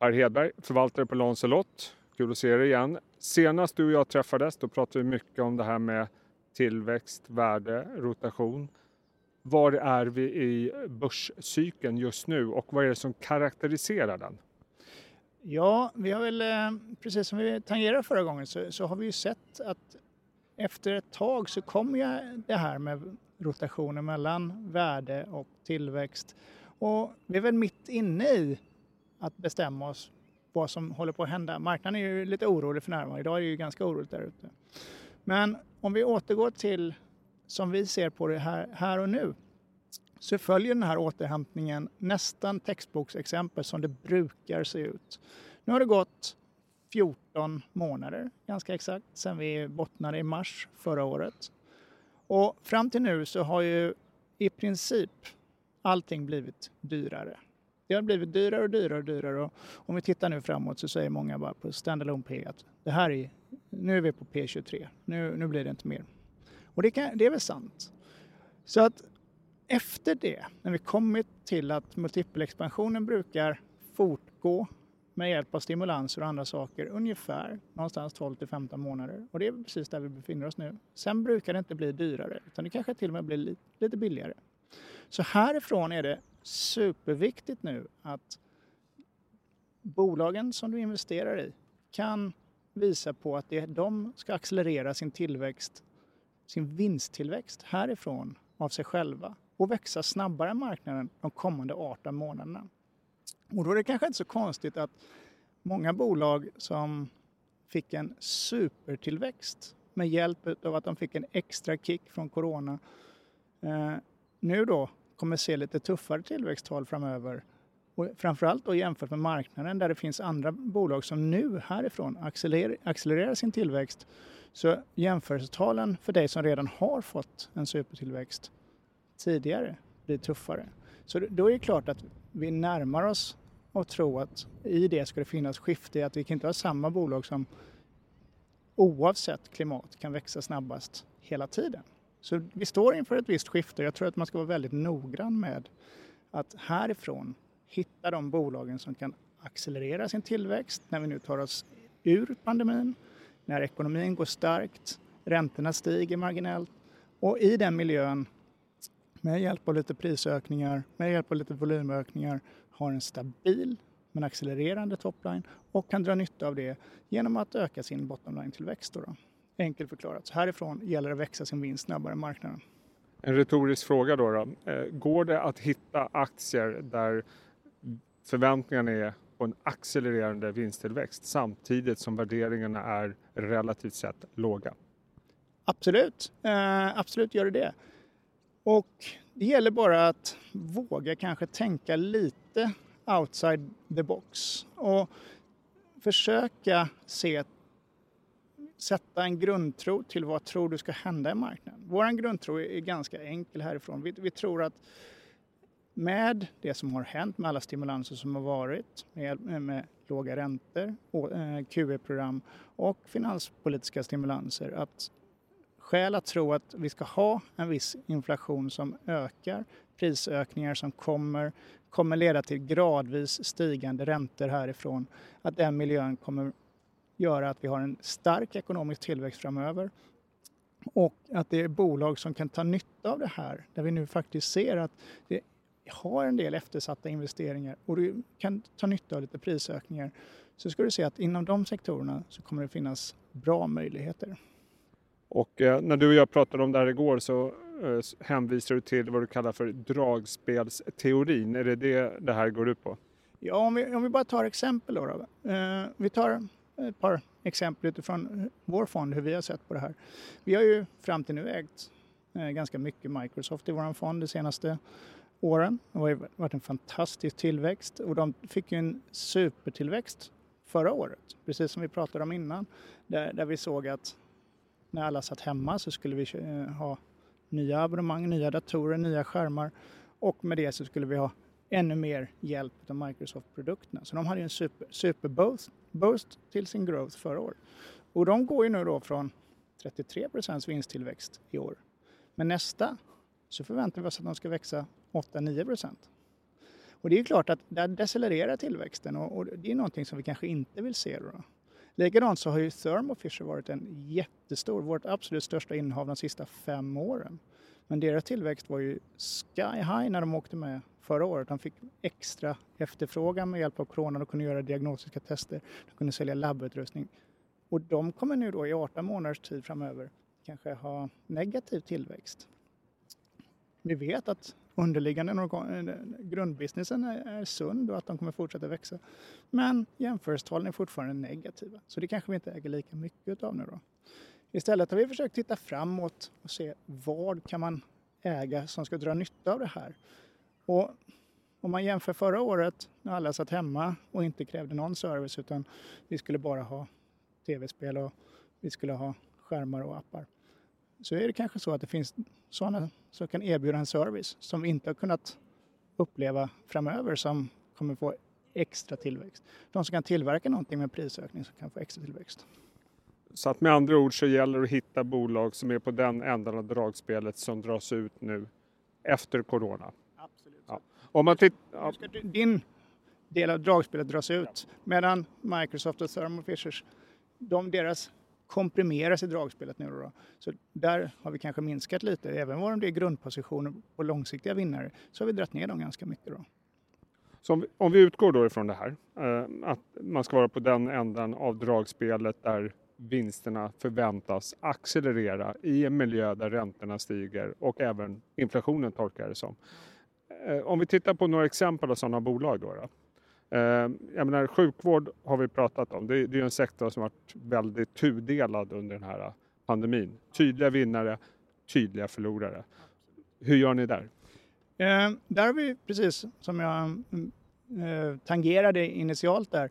Per Hedberg, förvaltare på Lancelot. Kul att se dig igen. Senast du och jag träffades då pratade vi mycket om det här med tillväxt, värde, rotation. Var är vi i börscykeln just nu och vad är det som karaktäriserar den? Ja, vi har väl, eh, precis som vi tangerade förra gången, så, så har vi ju sett att efter ett tag så kommer ju det här med rotationen mellan värde och tillväxt. Och vi är väl mitt inne i att bestämma oss vad som håller på att hända. Marknaden är ju lite orolig för närvarande. Idag är det ju ganska oroligt där ute. Men om vi återgår till som vi ser på det här, här och nu så följer den här återhämtningen nästan textboksexempel som det brukar se ut. Nu har det gått 14 månader ganska exakt sedan vi bottnade i mars förra året. Och fram till nu så har ju i princip allting blivit dyrare. Det har blivit dyrare och dyrare och dyrare och om vi tittar nu framåt så säger många bara på standalone P att det här är, nu är vi på P23, nu, nu blir det inte mer. Och det, kan, det är väl sant. Så att efter det, när vi kommit till att multipelexpansionen brukar fortgå med hjälp av stimulanser och andra saker ungefär någonstans 12 till 15 månader. Och det är precis där vi befinner oss nu. Sen brukar det inte bli dyrare utan det kanske till och med blir lite, lite billigare. Så härifrån är det superviktigt nu att bolagen som du investerar i kan visa på att det, de ska accelerera sin tillväxt, sin vinsttillväxt härifrån av sig själva och växa snabbare än marknaden de kommande 18 månaderna. Och då är det kanske inte så konstigt att många bolag som fick en supertillväxt med hjälp av att de fick en extra kick från corona eh, nu då kommer se lite tuffare tillväxttal framöver. Och framförallt då jämfört med marknaden där det finns andra bolag som nu härifrån accelererar, accelererar sin tillväxt. Så jämförelsetalen för dig som redan har fått en supertillväxt tidigare blir tuffare. Så då är det klart att vi närmar oss och tro att i det ska det finnas skifte i att vi kan inte ha samma bolag som oavsett klimat kan växa snabbast hela tiden. Så vi står inför ett visst skifte. Jag tror att man ska vara väldigt noggrann med att härifrån hitta de bolagen som kan accelerera sin tillväxt när vi nu tar oss ur pandemin, när ekonomin går starkt, räntorna stiger marginellt och i den miljön med hjälp av lite prisökningar, med hjälp av lite volymökningar har en stabil men accelererande topline och kan dra nytta av det genom att öka sin bottomline-tillväxt. Enkelt förklarat, så härifrån gäller det att växa sin vinst snabbare än marknaden. En retorisk fråga då, då. Eh, går det att hitta aktier där förväntningarna är på en accelererande vinsttillväxt samtidigt som värderingarna är relativt sett låga? Absolut, eh, absolut gör det det. Och det gäller bara att våga kanske tänka lite outside the box och försöka se, sätta en grundtro till vad tror du ska hända i marknaden. Vår grundtro är ganska enkel härifrån. Vi, vi tror att med det som har hänt, med alla stimulanser som har varit, med, med låga räntor, eh, QE-program och finanspolitiska stimulanser, att skäl att tro att vi ska ha en viss inflation som ökar, prisökningar som kommer, kommer leda till gradvis stigande räntor härifrån, att den miljön kommer göra att vi har en stark ekonomisk tillväxt framöver och att det är bolag som kan ta nytta av det här, där vi nu faktiskt ser att det har en del eftersatta investeringar och du kan ta nytta av lite prisökningar så ska du se att inom de sektorerna så kommer det finnas bra möjligheter. Och eh, när du och jag pratade om det här igår så eh, hänvisar du till vad du kallar för dragspelsteorin. Är det det det här går ut på? Ja, om vi, om vi bara tar exempel då. då. Eh, vi tar ett par exempel utifrån vår fond, hur vi har sett på det här. Vi har ju fram till nu ägt eh, ganska mycket Microsoft i vår fond de senaste åren. Det har varit en fantastisk tillväxt och de fick ju en supertillväxt förra året, precis som vi pratade om innan, där, där vi såg att när alla satt hemma så skulle vi eh, ha nya abonnemang, nya datorer, nya skärmar och med det så skulle vi ha ännu mer hjälp av Microsoft-produkterna. Så de hade ju en super, super boost till sin growth förra året. Och de går ju nu då från 33 procents vinsttillväxt i år. Men nästa så förväntar vi oss att de ska växa 8-9 procent. Och det är klart att det decelererar tillväxten och, och, det är någonting som vi kanske inte vill se. Då. Likadant så har ju Thermo Fisher varit en jättestor, vårt absolut största innehav de sista fem åren. Men deras tillväxt var ju sky high när de åkte med förra året. De fick extra efterfrågan med hjälp av coronan och kunde göra diagnostiska tester, de kunde sälja labbutrustning. Och de kommer nu då i 18 månaders tid framöver kanske ha negativ tillväxt. Vi vet att underliggande eh, grundbusinessen är, sund och att de kommer fortsätta växa. Men jämförelsetalen är fortfarande negativa, så det kanske vi inte äger lika mycket av nu då. Istället har vi försökt titta framåt och se vad kan man äga som ska dra nytta av det här. Och om man jämför förra året när alla satt hemma och inte krävde någon service utan vi skulle bara ha tv-spel och vi skulle ha skärmar och appar. Så är det kanske så att det finns sådana som kan erbjuda en service som vi inte har kunnat uppleva framöver som kommer få extra tillväxt. De som kan tillverka någonting med prisökning som kan få extra tillväxt. Så att med andra ord så gäller det att hitta bolag som är på den änden av dragspelet som dras ut nu efter corona. Om man titt- ja. Din del av dragspelet dras ut medan Microsoft och Thermo Fishers, de, deras komprimeras i dragspelet nu då. Så där har vi kanske minskat lite. Även om det är grundpositioner på långsiktiga vinnare så har vi dragit ner dem ganska mycket då. Så om vi, om vi utgår då ifrån det här, eh, att man ska vara på den änden av dragspelet där vinsterna förväntas accelerera i en miljö där räntorna stiger och även inflationen tolkar det som. Eh, om vi tittar på några exempel av sådana bolag då. då. Eh, jag menar, sjukvård har vi pratat om. Det är, en sektor som varit väldigt tudelad under den här pandemin. Tydliga vinnare, tydliga förlorare. Hur gör ni där? Eh, där har vi, precis som jag mm, eh, tangerade initialt där,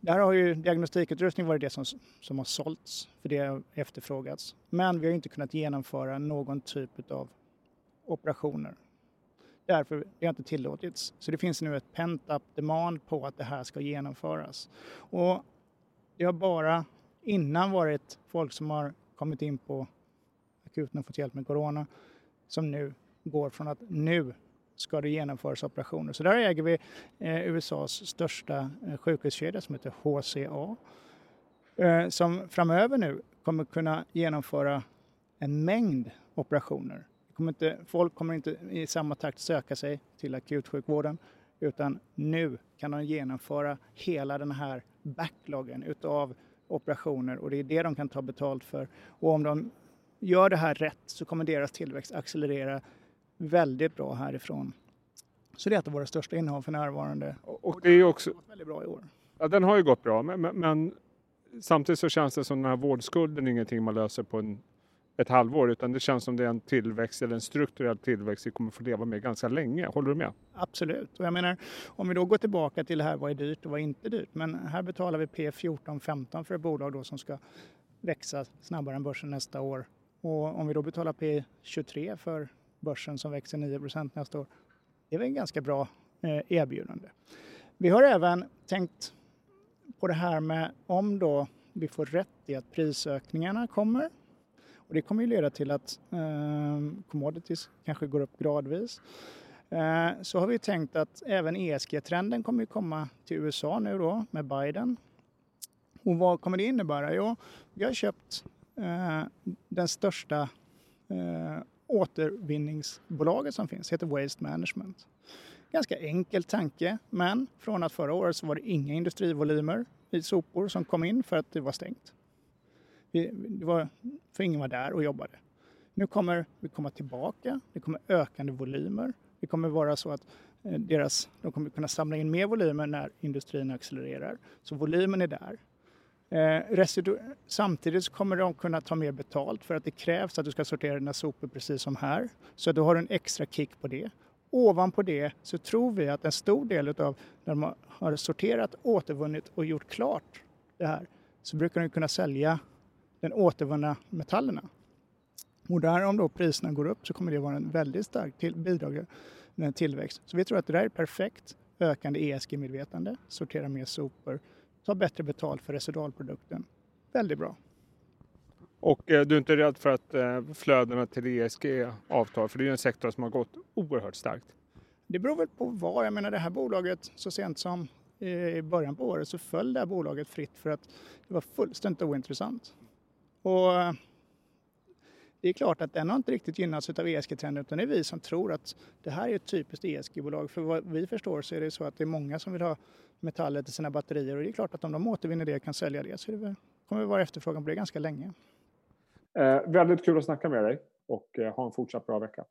där har ju diagnostikutrustning varit det som, som har sålts, för det har efterfrågats. Men vi har inte kunnat genomföra någon typ av operationer. Därför det har inte tillåtits. Så det finns nu ett pent-up demand på att det här ska genomföras. Och det har bara innan varit folk som har kommit in på akuten och fått hjälp med corona som nu går från att nu ska det genomföras operationer. Så där äger vi eh, USAs största eh, sjukhuskedja som heter HCA eh, som framöver nu kommer kunna genomföra en mängd operationer. Kommer inte, folk kommer inte i samma takt söka sig till akutsjukvården utan nu kan de genomföra hela den här backloggen utav operationer och det är det de kan ta betalt för. Och om de gör det här rätt så kommer deras tillväxt accelerera väldigt bra härifrån. Så det är ett av våra största innehav för närvarande. Och, det är också... gått väldigt bra i år. Ja, den har ju gått bra, men, men, men samtidigt så känns det som den här vårdskulden är ingenting man löser på en, ett halvår, utan det känns som det är en tillväxt eller en strukturell tillväxt vi kommer få leva med ganska länge. Håller du med? Absolut. Och jag menar, om vi då går tillbaka till det här, vad är dyrt och vad är inte dyrt? Men här betalar vi P14, 15 för ett bolag då som ska växa snabbare än börsen nästa år. Och om vi då betalar P23 för börsen som växer 9% nästa år. Det är väl en ganska bra eh, erbjudande. Vi har även tänkt på det här med om då vi får rätt i att prisökningarna kommer. Och det kommer ju leda till att eh, commodities kanske går upp gradvis. Eh, så har vi tänkt att även ESG-trenden kommer att komma till USA nu då med Biden. Och vad kommer det innebära? Jo, vi har köpt eh, den största eh, återvinningsbolaget som finns heter Waste Management. Ganska enkel tanke, men från att förra året så var det inga industrivolymer i sopor som kom in för att det var stängt. Det var, för ingen var där och jobbade. Nu kommer vi komma tillbaka, det kommer ökande volymer. Det kommer vara så att eh, deras, de kommer kunna samla in mer volymer när industrin accelererar. Så volymen är där. Eh, residu- samtidigt kommer de kunna ta mer betalt för att det krävs att du ska sortera dina sopor precis som här. Så du har en extra kick på det. Ovanpå det så tror vi att en stor del av när de har sorterat, återvunnit och gjort klart det här så brukar de kunna sälja den återvunna metallerna. Och där om då priserna går upp så kommer det vara en väldigt stark till, bidrag till tillväxt. Så vi tror att det där är perfekt. Ökande ESG-medvetande, sortera mer sopor, ta bättre betalt för residualprodukten. Väldigt bra. Och eh, du är inte rädd för att eh, flödena till ESG avtar? För det är ju en sektor som har gått oerhört starkt. Det beror väl på vad. Jag menar det här bolaget så sent som i början på året så föll det här bolaget fritt för att det var fullständigt ointressant. Och eh, det är klart att den har inte riktigt gynnats av ESG-trenden utan det är vi som tror att det här är ett typiskt ESG-bolag. För vad vi förstår så är det så att det är många som vill ha metaller till sina batterier och det är klart att om de återvinner det och kan sälja det så det kommer det vara efterfrågan på det ganska länge. Eh, väldigt kul att snacka med dig och eh, ha en fortsatt bra vecka.